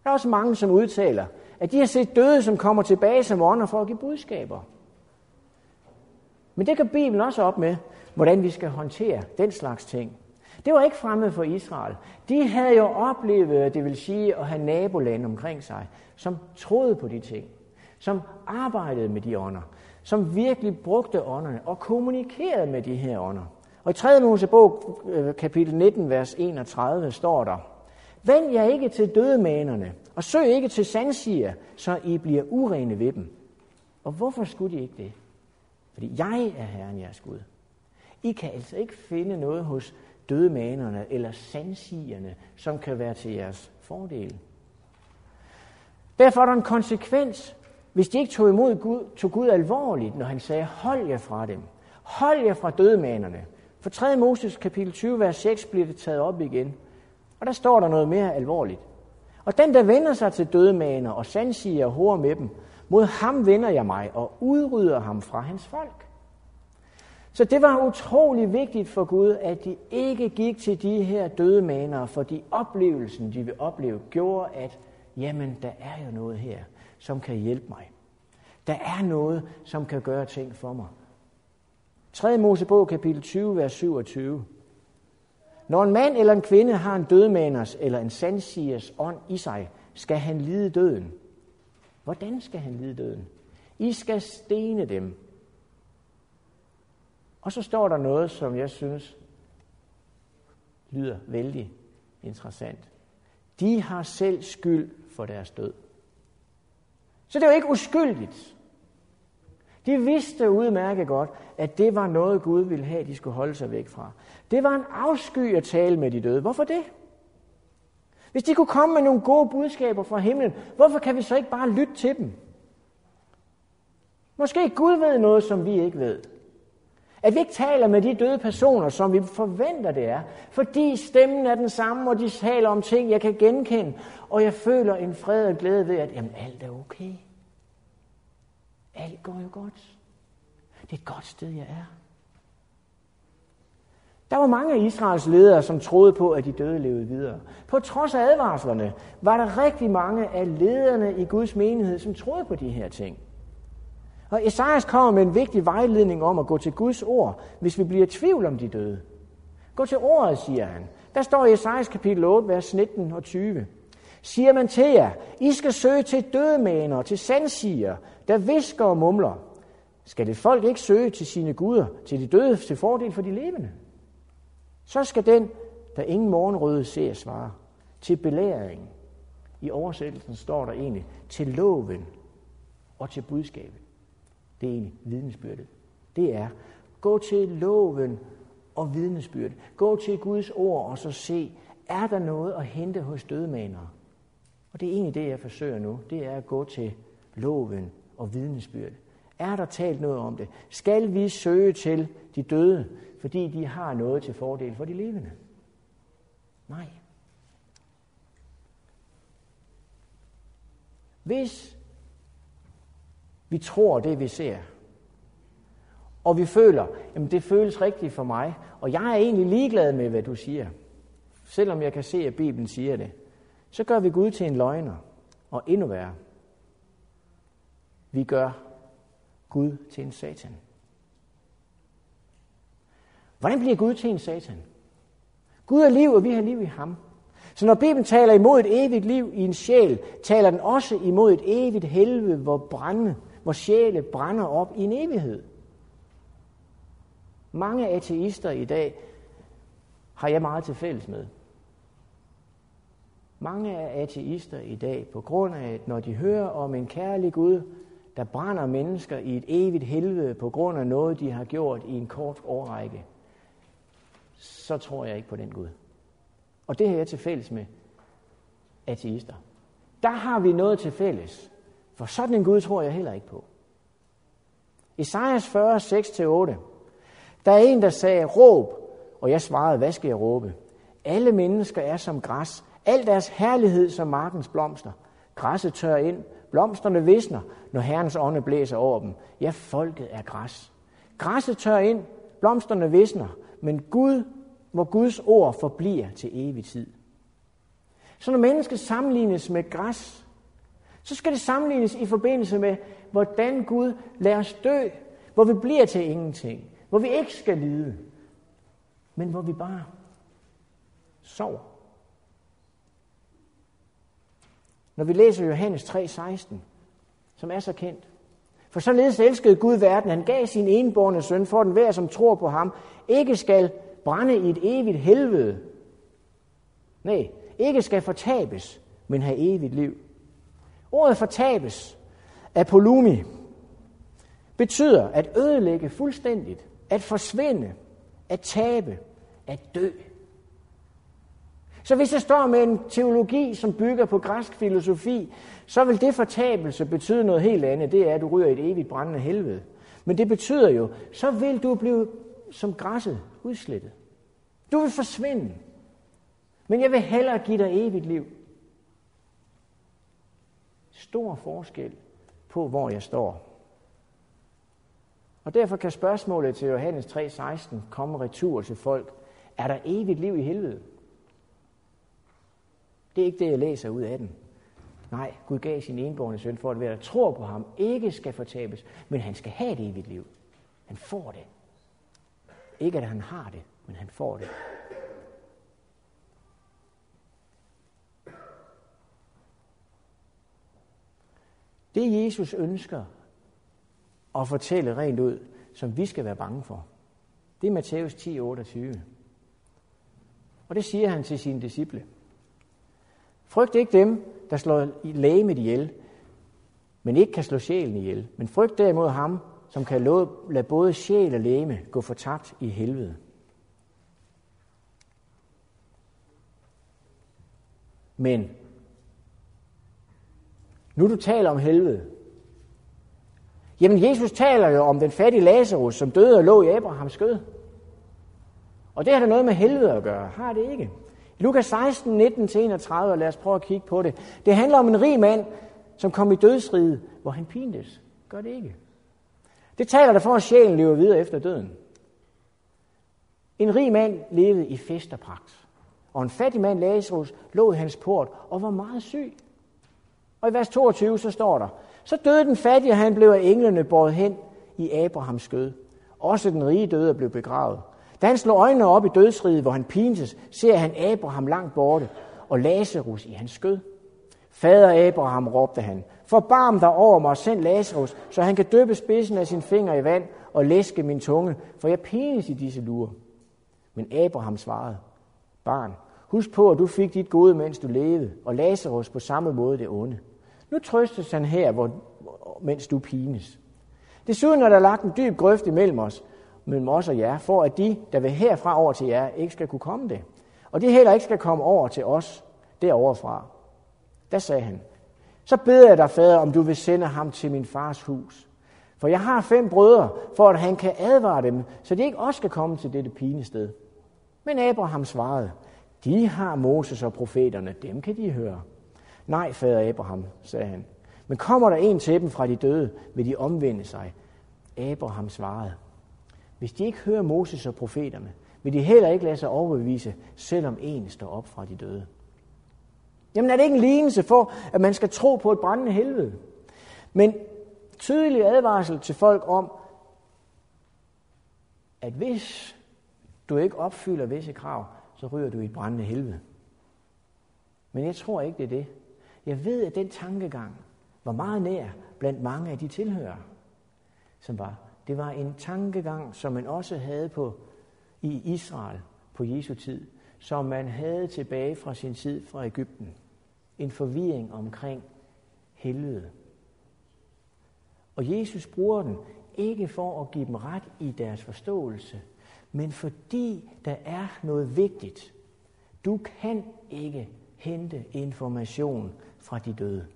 Der er også mange, som udtaler, at de har set døde, som kommer tilbage som ånder for at give budskaber. Men det kan Bibelen også op med, hvordan vi skal håndtere den slags ting. Det var ikke fremmed for Israel. De havde jo oplevet, det vil sige at have nabolande omkring sig, som troede på de ting, som arbejdede med de ånder, som virkelig brugte ånderne og kommunikerede med de her ånder. Og i 3. Mosebog, øh, kapitel 19, vers 31, står der, Vend jer ikke til dødemanerne, og søg ikke til sandsiger, så I bliver urene ved dem. Og hvorfor skulle de ikke det? Fordi jeg er Herren jeres Gud. I kan altså ikke finde noget hos dødemanerne eller sandsigerne, som kan være til jeres fordel. Derfor er der en konsekvens, hvis de ikke tog imod Gud, tog Gud alvorligt, når han sagde, hold jer fra dem. Hold jer fra dødemanerne. For 3. Moses kapitel 20, vers 6 bliver det taget op igen. Og der står der noget mere alvorligt. Og den, der vender sig til dødemaner og sandsiger og horer med dem, mod ham vender jeg mig og udrydder ham fra hans folk. Så det var utrolig vigtigt for Gud, at de ikke gik til de her dødemanere, fordi oplevelsen, de vil opleve, gjorde, at jamen, der er jo noget her, som kan hjælpe mig. Der er noget, som kan gøre ting for mig. 3. Mosebog, kapitel 20, vers 27. Når en mand eller en kvinde har en dødmaners eller en sandsigers ånd i sig, skal han lide døden. Hvordan skal han lide døden? I skal stene dem. Og så står der noget, som jeg synes lyder vældig interessant. De har selv skyld for deres død. Så det er jo ikke uskyldigt. De vidste udmærket godt, at det var noget, Gud ville have, de skulle holde sig væk fra. Det var en afsky at tale med de døde. Hvorfor det? Hvis de kunne komme med nogle gode budskaber fra himlen, hvorfor kan vi så ikke bare lytte til dem? Måske Gud ved noget, som vi ikke ved. At vi ikke taler med de døde personer, som vi forventer det er. Fordi stemmen er den samme, og de taler om ting, jeg kan genkende. Og jeg føler en fred og glæde ved, at jamen, alt er okay. Alt går jo godt. Det er et godt sted, jeg er. Der var mange af Israels ledere, som troede på, at de døde levede videre. På trods af advarslerne var der rigtig mange af lederne i Guds menighed, som troede på de her ting. Og Esajas kommer med en vigtig vejledning om at gå til Guds ord, hvis vi bliver i tvivl om de døde. Gå til ordet, siger han. Der står i Esajas kapitel 8, vers 19 og 20. Siger man til jer, I skal søge til dødemaner, til sandsiger, der visker og mumler. Skal det folk ikke søge til sine guder, til de døde, til fordel for de levende? Så skal den, der ingen morgenrøde ser, svare. Til belæring. I oversættelsen står der egentlig til loven og til budskabet. Det er egentlig vidnesbyrdet. Det er, gå til loven og vidnesbyrdet. Gå til Guds ord og så se, er der noget at hente hos dødmanere? Og det er egentlig det, jeg forsøger nu. Det er at gå til loven og vidnesbyrd? Er der talt noget om det? Skal vi søge til de døde, fordi de har noget til fordel for de levende? Nej. Hvis vi tror det, vi ser, og vi føler, at det føles rigtigt for mig, og jeg er egentlig ligeglad med, hvad du siger, selvom jeg kan se, at Bibelen siger det, så gør vi Gud til en løgner, og endnu værre. Vi gør Gud til en satan. Hvordan bliver Gud til en satan? Gud er liv, og vi har liv i ham. Så når Bibelen taler imod et evigt liv i en sjæl, taler den også imod et evigt helvede, hvor, brænde, hvor sjæle brænder op i en evighed. Mange ateister i dag har jeg meget til fælles med. Mange er ateister i dag, på grund af, at når de hører om en kærlig Gud, der brænder mennesker i et evigt helvede på grund af noget, de har gjort i en kort årrække, så tror jeg ikke på den Gud. Og det har jeg til fælles med ateister. Der har vi noget til fælles. For sådan en Gud tror jeg heller ikke på. Esajas 40, 6-8. Der er en, der sagde, råb, og jeg svarede, hvad skal jeg råbe? Alle mennesker er som græs, al deres herlighed som markens blomster. Græsset tør ind, blomsterne visner, når Herrens ånde blæser over dem. Ja, folket er græs. Græsset tør ind, blomsterne visner, men Gud, hvor Guds ord forbliver til evig tid. Så når mennesket sammenlignes med græs, så skal det sammenlignes i forbindelse med, hvordan Gud lader os dø, hvor vi bliver til ingenting, hvor vi ikke skal lide, men hvor vi bare sover. Når vi læser Johannes 3:16, som er så kendt. For således elskede Gud verden, han gav sin enborne søn, for den hver, som tror på ham, ikke skal brænde i et evigt helvede. Nej, ikke skal fortabes, men have evigt liv. Ordet fortabes, apolumi, betyder at ødelægge fuldstændigt, at forsvinde, at tabe, at dø. Så hvis jeg står med en teologi, som bygger på græsk filosofi, så vil det fortabelse betyde noget helt andet. Det er, at du ryger i et evigt brændende helvede. Men det betyder jo, så vil du blive som græsset udslettet. Du vil forsvinde. Men jeg vil hellere give dig evigt liv. Stor forskel på, hvor jeg står. Og derfor kan spørgsmålet til Johannes 3:16 komme retur til folk. Er der evigt liv i helvede? Det er ikke det, jeg læser ud af den. Nej, Gud gav sin enborgne søn for, at hver, der tror på ham, ikke skal fortabes, men han skal have det evigt liv. Han får det. Ikke at han har det, men han får det. Det Jesus ønsker at fortælle rent ud, som vi skal være bange for, det er Matthæus 10, 28. Og det siger han til sine disciple. Frygt ikke dem, der slår lægemet ihjel, men ikke kan slå sjælen ihjel. Men frygt derimod ham, som kan lade både sjæl og læme gå fortabt i helvede. Men nu du taler om helvede, Jamen, Jesus taler jo om den fattige Lazarus, som døde og lå i Abrahams skød. Og det har da noget med helvede at gøre, har det ikke? Lukas 16, 19-31, og lad os prøve at kigge på det. Det handler om en rig mand, som kom i dødsriget, hvor han pintes. Gør det ikke. Det taler der for, at sjælen lever videre efter døden. En rig mand levede i fest og pragt, og en fattig mand, Lazarus, lå i hans port og var meget syg. Og i vers 22 så står der, så døde den fattige, og han blev af englene båret hen i Abrahams skød. Også den rige døde og blev begravet. Da han slår øjnene op i dødsriget, hvor han pines, ser han Abraham langt borte, og Lazarus i hans skød. Fader Abraham, råbte han, forbarm dig over mig og send Lazarus, så han kan døbe spidsen af sin finger i vand og læske min tunge, for jeg pines i disse lurer. Men Abraham svarede, barn, husk på, at du fik dit gode, mens du levede, og Lazarus på samme måde det onde. Nu trøstes han her, hvor, mens du pines. Desuden er der lagt en dyb grøft imellem os, mellem os og jer, for at de, der vil herfra over til jer, ikke skal kunne komme det. Og de heller ikke skal komme over til os deroverfra. Der sagde han, så beder jeg dig, fader, om du vil sende ham til min fars hus. For jeg har fem brødre, for at han kan advare dem, så de ikke også skal komme til dette pinested. Men Abraham svarede, de har Moses og profeterne, dem kan de høre. Nej, fader Abraham, sagde han. Men kommer der en til dem fra de døde, vil de omvende sig. Abraham svarede, hvis de ikke hører Moses og profeterne, vil de heller ikke lade sig overbevise, selvom en står op fra de døde. Jamen er det ikke en lignelse for, at man skal tro på et brændende helvede? Men tydelig advarsel til folk om, at hvis du ikke opfylder visse krav, så ryger du i et brændende helvede. Men jeg tror ikke, det er det. Jeg ved, at den tankegang var meget nær blandt mange af de tilhører, som var. Det var en tankegang, som man også havde på i Israel på Jesu tid, som man havde tilbage fra sin tid fra Ægypten. En forvirring omkring helvede. Og Jesus bruger den ikke for at give dem ret i deres forståelse, men fordi der er noget vigtigt. Du kan ikke hente information fra de døde.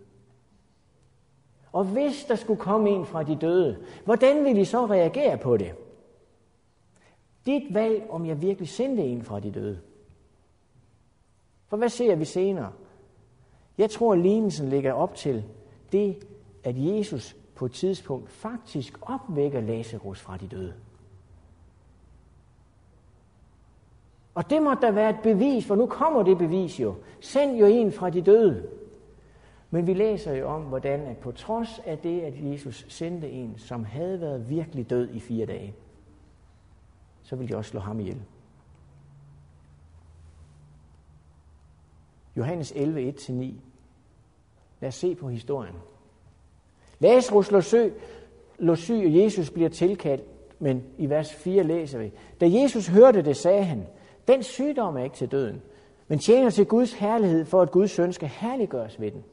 Og hvis der skulle komme en fra de døde, hvordan ville I så reagere på det? Dit valg, om jeg virkelig sendte en fra de døde. For hvad ser vi senere? Jeg tror, at lignelsen ligger op til det, at Jesus på et tidspunkt faktisk opvækker Lazarus fra de døde. Og det må da være et bevis, for nu kommer det bevis jo. Send jo en fra de døde. Men vi læser jo om, hvordan at på trods af det, at Jesus sendte en, som havde været virkelig død i fire dage, så ville de også slå ham ihjel. Johannes 11, 1-9. Lad os se på historien. Lazarus lå syg, lå syg, og Jesus bliver tilkaldt, men i vers 4 læser vi. Da Jesus hørte det, sagde han, den sygdom er ikke til døden, men tjener til Guds herlighed, for at Guds søn skal herliggøres ved den.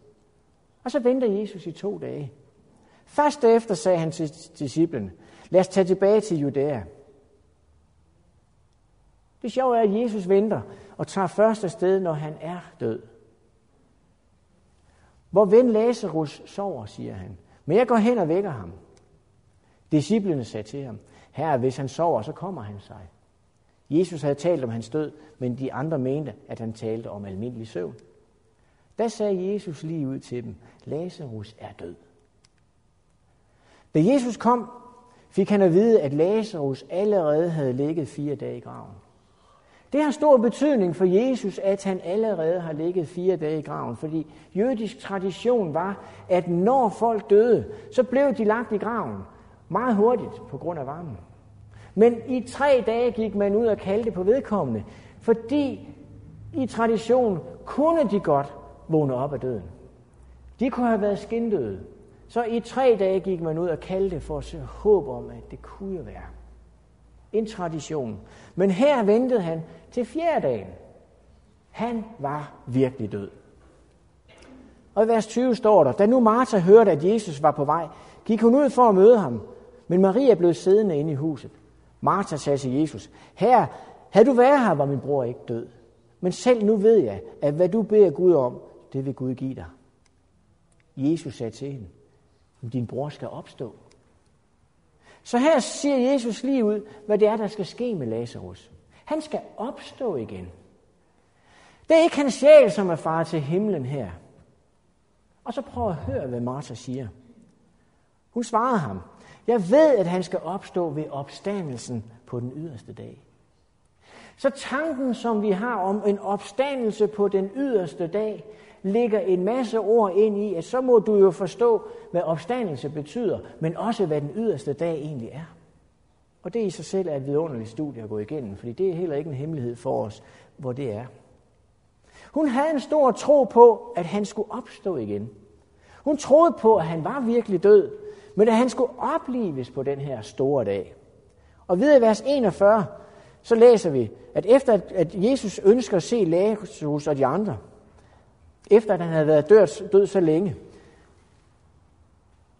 Og så venter Jesus i to dage. Først efter sagde han til disciplen, lad os tage tilbage til Judæa. Det sjove er, at Jesus venter og tager første sted, når han er død. Hvor ven Lazarus sover, siger han. Men jeg går hen og vækker ham. Disciplene sagde til ham, herre, hvis han sover, så kommer han sig. Jesus havde talt om hans død, men de andre mente, at han talte om almindelig søvn. Da sagde Jesus lige ud til dem, Lazarus er død. Da Jesus kom, fik han at vide, at Lazarus allerede havde ligget fire dage i graven. Det har stor betydning for Jesus, at han allerede har ligget fire dage i graven, fordi jødisk tradition var, at når folk døde, så blev de lagt i graven meget hurtigt på grund af varmen. Men i tre dage gik man ud og kaldte på vedkommende, fordi i tradition kunne de godt vågne op af døden. De kunne have været skindøde. Så i tre dage gik man ud og kaldte for at se håb om, at det kunne jo være. En tradition. Men her ventede han til fjerde dagen. Han var virkelig død. Og i vers 20 står der, da nu Martha hørte, at Jesus var på vej, gik hun ud for at møde ham. Men Maria blev siddende inde i huset. Martha sagde til Jesus, her, havde du været her, var min bror ikke død. Men selv nu ved jeg, at hvad du beder Gud om, det vil Gud give dig. Jesus sagde til hende, din bror skal opstå. Så her siger Jesus lige ud, hvad det er, der skal ske med Lazarus. Han skal opstå igen. Det er ikke hans sjæl, som er far til himlen her. Og så prøv at høre, hvad Martha siger. Hun svarede ham, jeg ved, at han skal opstå ved opstandelsen på den yderste dag. Så tanken, som vi har om en opstandelse på den yderste dag, ligger en masse ord ind i, at så må du jo forstå, hvad opstandelse betyder, men også hvad den yderste dag egentlig er. Og det i sig selv er et vidunderligt studie at gå igennem, fordi det er heller ikke en hemmelighed for os, hvor det er. Hun havde en stor tro på, at han skulle opstå igen. Hun troede på, at han var virkelig død, men at han skulle oplives på den her store dag. Og videre i vers 41, så læser vi, at efter at Jesus ønsker at se Lazarus og de andre, efter at han havde været død, død så længe,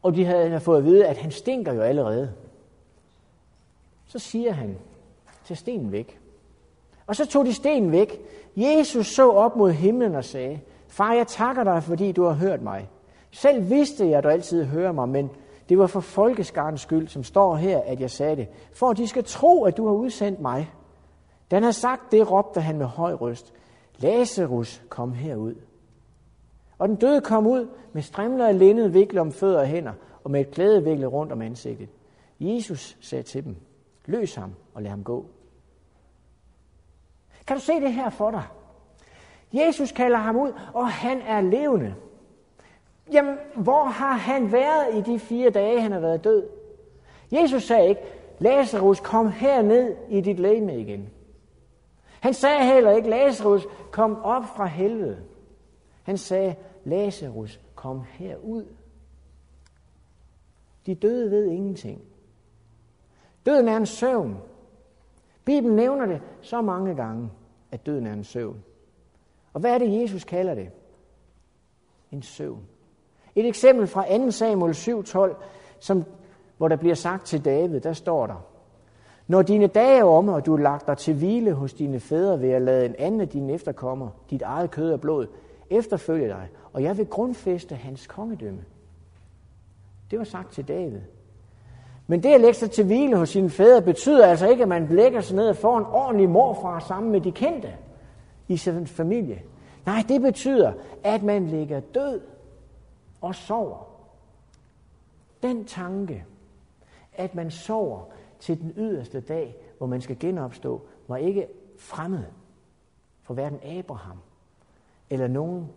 og de havde fået at vide, at han stinker jo allerede, så siger han, til stenen væk. Og så tog de stenen væk. Jesus så op mod himlen og sagde, Far, jeg takker dig, fordi du har hørt mig. Selv vidste jeg, at du altid hører mig, men det var for folkeskarens skyld, som står her, at jeg sagde det. For at de skal tro, at du har udsendt mig. Den har sagt det, råbte han med høj røst. Lazarus, kom herud. Og den døde kom ud med strimler af linned viklet om fødder og hænder, og med et klæde viklet rundt om ansigtet. Jesus sagde til dem, løs ham og lad ham gå. Kan du se det her for dig? Jesus kalder ham ud, og han er levende. Jamen, hvor har han været i de fire dage, han har været død? Jesus sagde ikke, Lazarus, kom herned i dit læme igen. Han sagde heller ikke, Lazarus, kom op fra helvede. Han sagde, Lazarus, kom herud. De døde ved ingenting. Døden er en søvn. Bibelen nævner det så mange gange, at døden er en søvn. Og hvad er det, Jesus kalder det? En søvn. Et eksempel fra 2 Samuel 7:12, som, hvor der bliver sagt til David, der står der, Når dine dage er omme, og du er lagt dig til hvile hos dine fædre ved at lade en anden af dine efterkommer, dit eget kød og blod, efterfølge dig, og jeg vil grundfæste hans kongedømme. Det var sagt til David. Men det at lægge sig til hvile hos sine fædre betyder altså ikke, at man lægger sig ned og får en ordentlig morfar sammen med de kendte i sin familie. Nej, det betyder, at man ligger død og sover. Den tanke, at man sover til den yderste dag, hvor man skal genopstå, var ikke fremmed for hverken Abraham eller nogen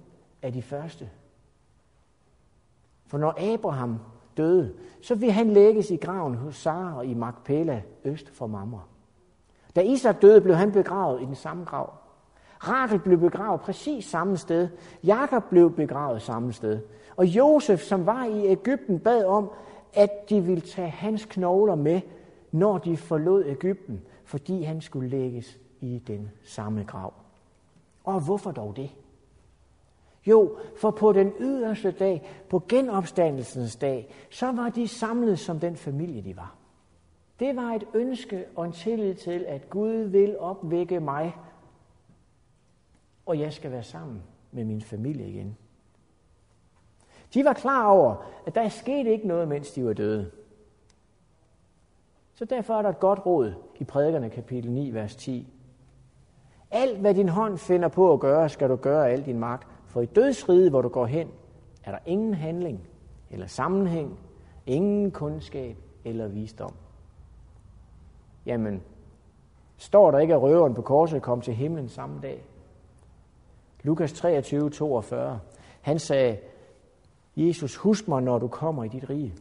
af de første. For når Abraham døde, så vil han lægges i graven hos Sara i Magpela øst for Mamre. Da Isak døde, blev han begravet i den samme grav. Rachel blev begravet præcis samme sted. Jakob blev begravet samme sted. Og Josef, som var i Ægypten, bad om, at de ville tage hans knogler med, når de forlod Ægypten, fordi han skulle lægges i den samme grav. Og hvorfor dog det? Jo, for på den yderste dag, på genopstandelsens dag, så var de samlet som den familie, de var. Det var et ønske og en tillid til, at Gud vil opvække mig, og jeg skal være sammen med min familie igen. De var klar over, at der skete ikke noget, mens de var døde. Så derfor er der et godt råd i prædikerne kapitel 9, vers 10. Alt, hvad din hånd finder på at gøre, skal du gøre af al din magt. For i dødsriget, hvor du går hen, er der ingen handling eller sammenhæng, ingen kundskab eller visdom. Jamen, står der ikke, at røveren på korset kom til himlen samme dag? Lukas 23, 42. Han sagde, Jesus, husk mig, når du kommer i dit rige.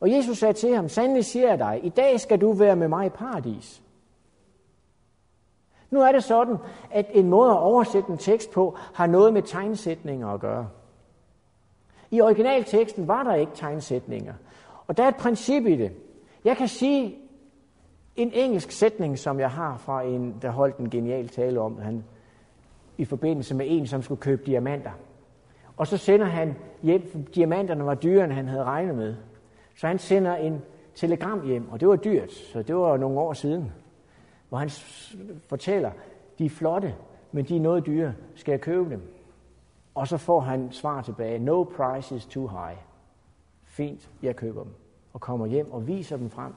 Og Jesus sagde til ham, sandelig siger jeg dig, i dag skal du være med mig i paradis. Nu er det sådan, at en måde at oversætte en tekst på har noget med tegnsætninger at gøre. I originalteksten var der ikke tegnsætninger. Og der er et princip i det. Jeg kan sige en engelsk sætning, som jeg har fra en, der holdt en genial tale om, han i forbindelse med en, som skulle købe diamanter. Og så sender han hjem, diamanterne var dyrere, end han havde regnet med. Så han sender en telegram hjem, og det var dyrt, så det var nogle år siden hvor han fortæller, de er flotte, men de er noget dyre. Skal jeg købe dem? Og så får han svar tilbage, no price is too high. Fint, jeg køber dem. og kommer hjem og viser dem frem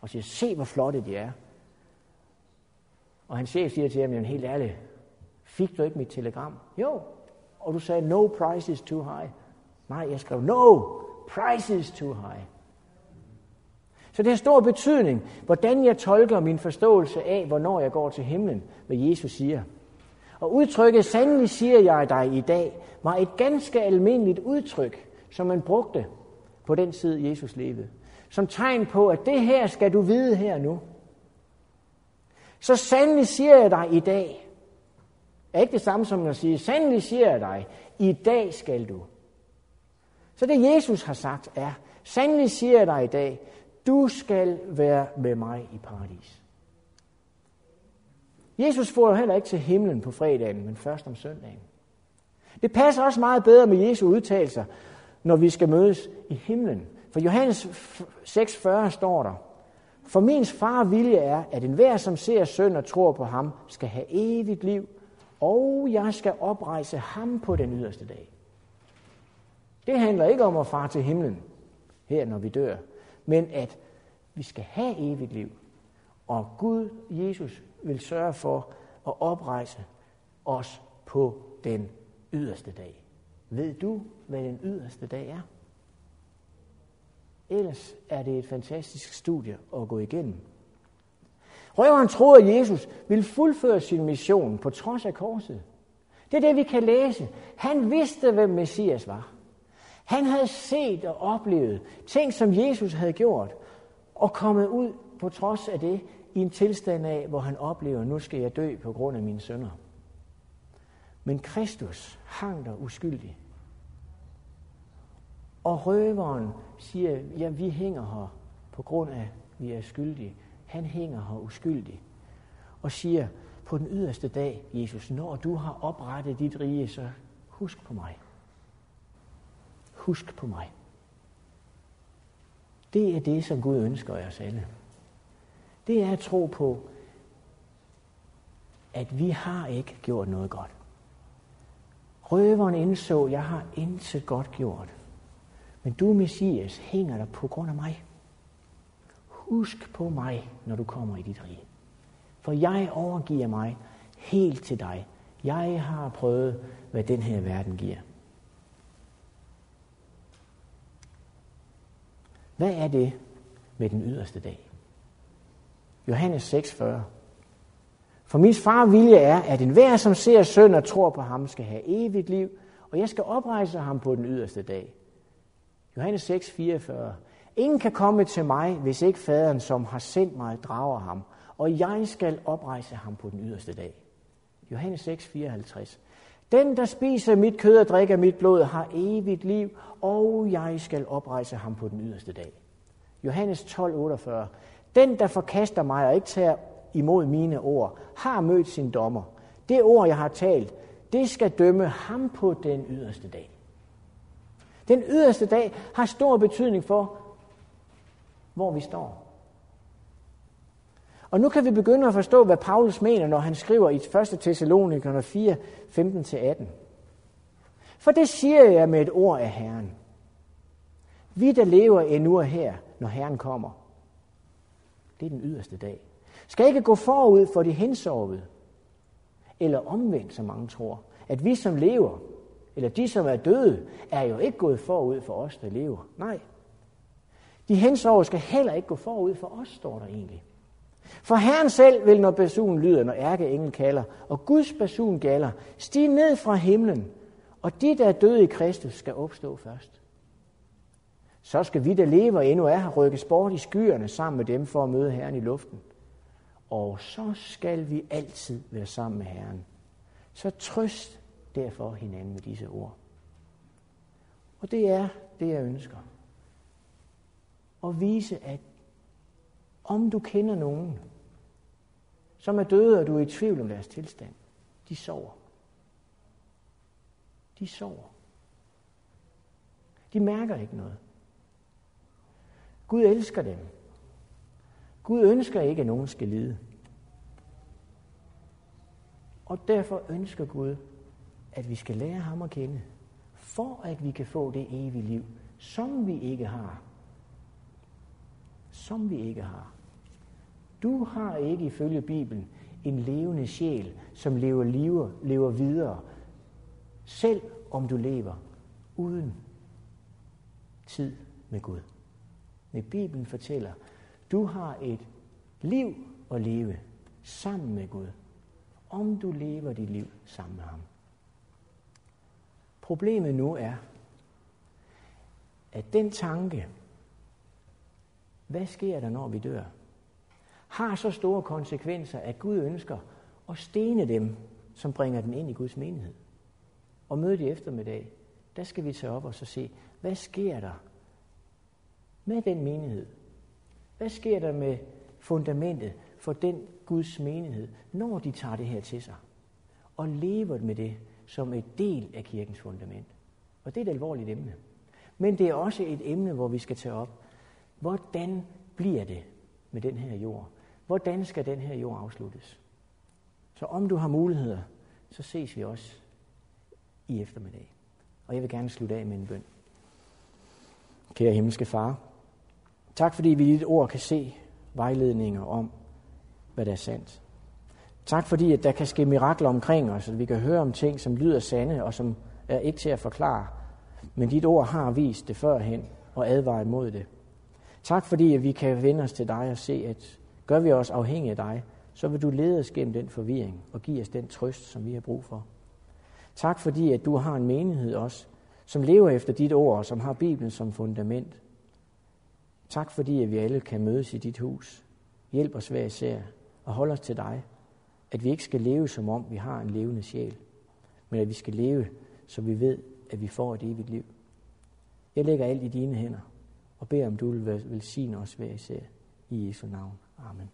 og siger, se hvor flotte de er. Og hans chef siger til ham, jamen helt ærligt, fik du ikke mit telegram? Jo, og du sagde, no price is too high. Nej, jeg skrev, no, price is too high. Så det har stor betydning, hvordan jeg tolker min forståelse af, hvornår jeg går til himlen, hvad Jesus siger. Og udtrykket, sandelig siger jeg dig i dag, var et ganske almindeligt udtryk, som man brugte på den tid, Jesus levede. Som tegn på, at det her skal du vide her nu. Så sandelig siger jeg dig i dag. Er ikke det samme som at sige, sandelig siger jeg dig, i dag skal du. Så det Jesus har sagt er, sandelig siger jeg dig i dag, du skal være med mig i paradis. Jesus får jo heller ikke til himlen på fredagen, men først om søndagen. Det passer også meget bedre med Jesu udtalelser, når vi skal mødes i himlen. For Johannes 6,40 står der, For min far vilje er, at enhver, som ser søn og tror på ham, skal have evigt liv, og jeg skal oprejse ham på den yderste dag. Det handler ikke om at fare til himlen, her når vi dør, men at vi skal have evigt liv. Og Gud, Jesus, vil sørge for at oprejse os på den yderste dag. Ved du, hvad den yderste dag er? Ellers er det et fantastisk studie at gå igennem. Røveren troede, at Jesus ville fuldføre sin mission på trods af korset. Det er det, vi kan læse. Han vidste, hvem Messias var. Han havde set og oplevet ting, som Jesus havde gjort, og kommet ud på trods af det i en tilstand af, hvor han oplever, nu skal jeg dø på grund af mine sønder. Men Kristus hang der uskyldig. Og røveren siger, ja, vi hænger her på grund af, at vi er skyldige. Han hænger her uskyldig. Og siger, på den yderste dag, Jesus, når du har oprettet dit rige, så husk på mig. Husk på mig. Det er det, som Gud ønsker af os alle. Det er at tro på, at vi har ikke gjort noget godt. Røveren indså, at jeg har intet godt gjort. Men du, Messias, hænger der på grund af mig. Husk på mig, når du kommer i dit rige. For jeg overgiver mig helt til dig. Jeg har prøvet, hvad den her verden giver. Hvad er det med den yderste dag? Johannes 6,40. For min far vilje er, at enhver, som ser søn og tror på ham, skal have evigt liv, og jeg skal oprejse ham på den yderste dag. Johannes 6, 44. Ingen kan komme til mig, hvis ikke faderen, som har sendt mig, drager ham, og jeg skal oprejse ham på den yderste dag. Johannes 6, 54. Den, der spiser mit kød og drikker mit blod, har evigt liv, og jeg skal oprejse ham på den yderste dag. Johannes 12, 48. Den, der forkaster mig og ikke tager imod mine ord, har mødt sin dommer. Det ord, jeg har talt, det skal dømme ham på den yderste dag. Den yderste dag har stor betydning for, hvor vi står. Og nu kan vi begynde at forstå, hvad Paulus mener, når han skriver i 1. Thessalonikerne 4, 15-18. For det siger jeg med et ord af Herren. Vi, der lever endnu og her, når Herren kommer. Det er den yderste dag. Skal ikke gå forud for de hensovede, eller omvendt, som mange tror, at vi som lever, eller de som er døde, er jo ikke gået forud for os, der lever. Nej. De hensovede skal heller ikke gå forud for os, står der egentlig. For Herren selv vil, når basunen lyder, når ærkeengel kalder, og Guds basun galler, stige ned fra himlen, og de, der er døde i Kristus, skal opstå først. Så skal vi, der lever endnu er her, rykkes bort i skyerne sammen med dem for at møde Herren i luften. Og så skal vi altid være sammen med Herren. Så trøst derfor hinanden med disse ord. Og det er det, jeg ønsker. At vise, at om du kender nogen, som er døde, og du er i tvivl om deres tilstand, de sover. De sover. De mærker ikke noget. Gud elsker dem. Gud ønsker ikke, at nogen skal lide. Og derfor ønsker Gud, at vi skal lære ham at kende, for at vi kan få det evige liv, som vi ikke har, som vi ikke har. Du har ikke ifølge Bibelen en levende sjæl, som lever, lever, lever videre, selv om du lever uden tid med Gud. Men Bibelen fortæller, du har et liv at leve sammen med Gud, om du lever dit liv sammen med ham. Problemet nu er, at den tanke, hvad sker der, når vi dør, har så store konsekvenser, at Gud ønsker at stene dem, som bringer den ind i Guds menighed. Og mødet i eftermiddag, der skal vi tage op og så se, hvad sker der med den menighed? Hvad sker der med fundamentet for den Guds menighed, når de tager det her til sig? Og lever med det som et del af kirkens fundament. Og det er et alvorligt emne. Men det er også et emne, hvor vi skal tage op, hvordan bliver det med den her jord? Hvordan skal den her jord afsluttes? Så om du har muligheder, så ses vi også i eftermiddag. Og jeg vil gerne slutte af med en bøn. Kære himmelske far, tak fordi vi i dit ord kan se vejledninger om, hvad der er sandt. Tak fordi, at der kan ske mirakler omkring os, at vi kan høre om ting, som lyder sande og som er ikke til at forklare. Men dit ord har vist det førhen og advaret mod det. Tak fordi, at vi kan vende os til dig og se, at gør vi os afhængige af dig, så vil du lede os gennem den forvirring og give os den trøst, som vi har brug for. Tak fordi, at du har en menighed også, som lever efter dit ord og som har Bibelen som fundament. Tak fordi, at vi alle kan mødes i dit hus. Hjælp os hver især og hold os til dig. At vi ikke skal leve som om vi har en levende sjæl, men at vi skal leve, så vi ved, at vi får et evigt liv. Jeg lægger alt i dine hænder og beder om, du vil velsigne os hver især. I Jesu navn. Amen.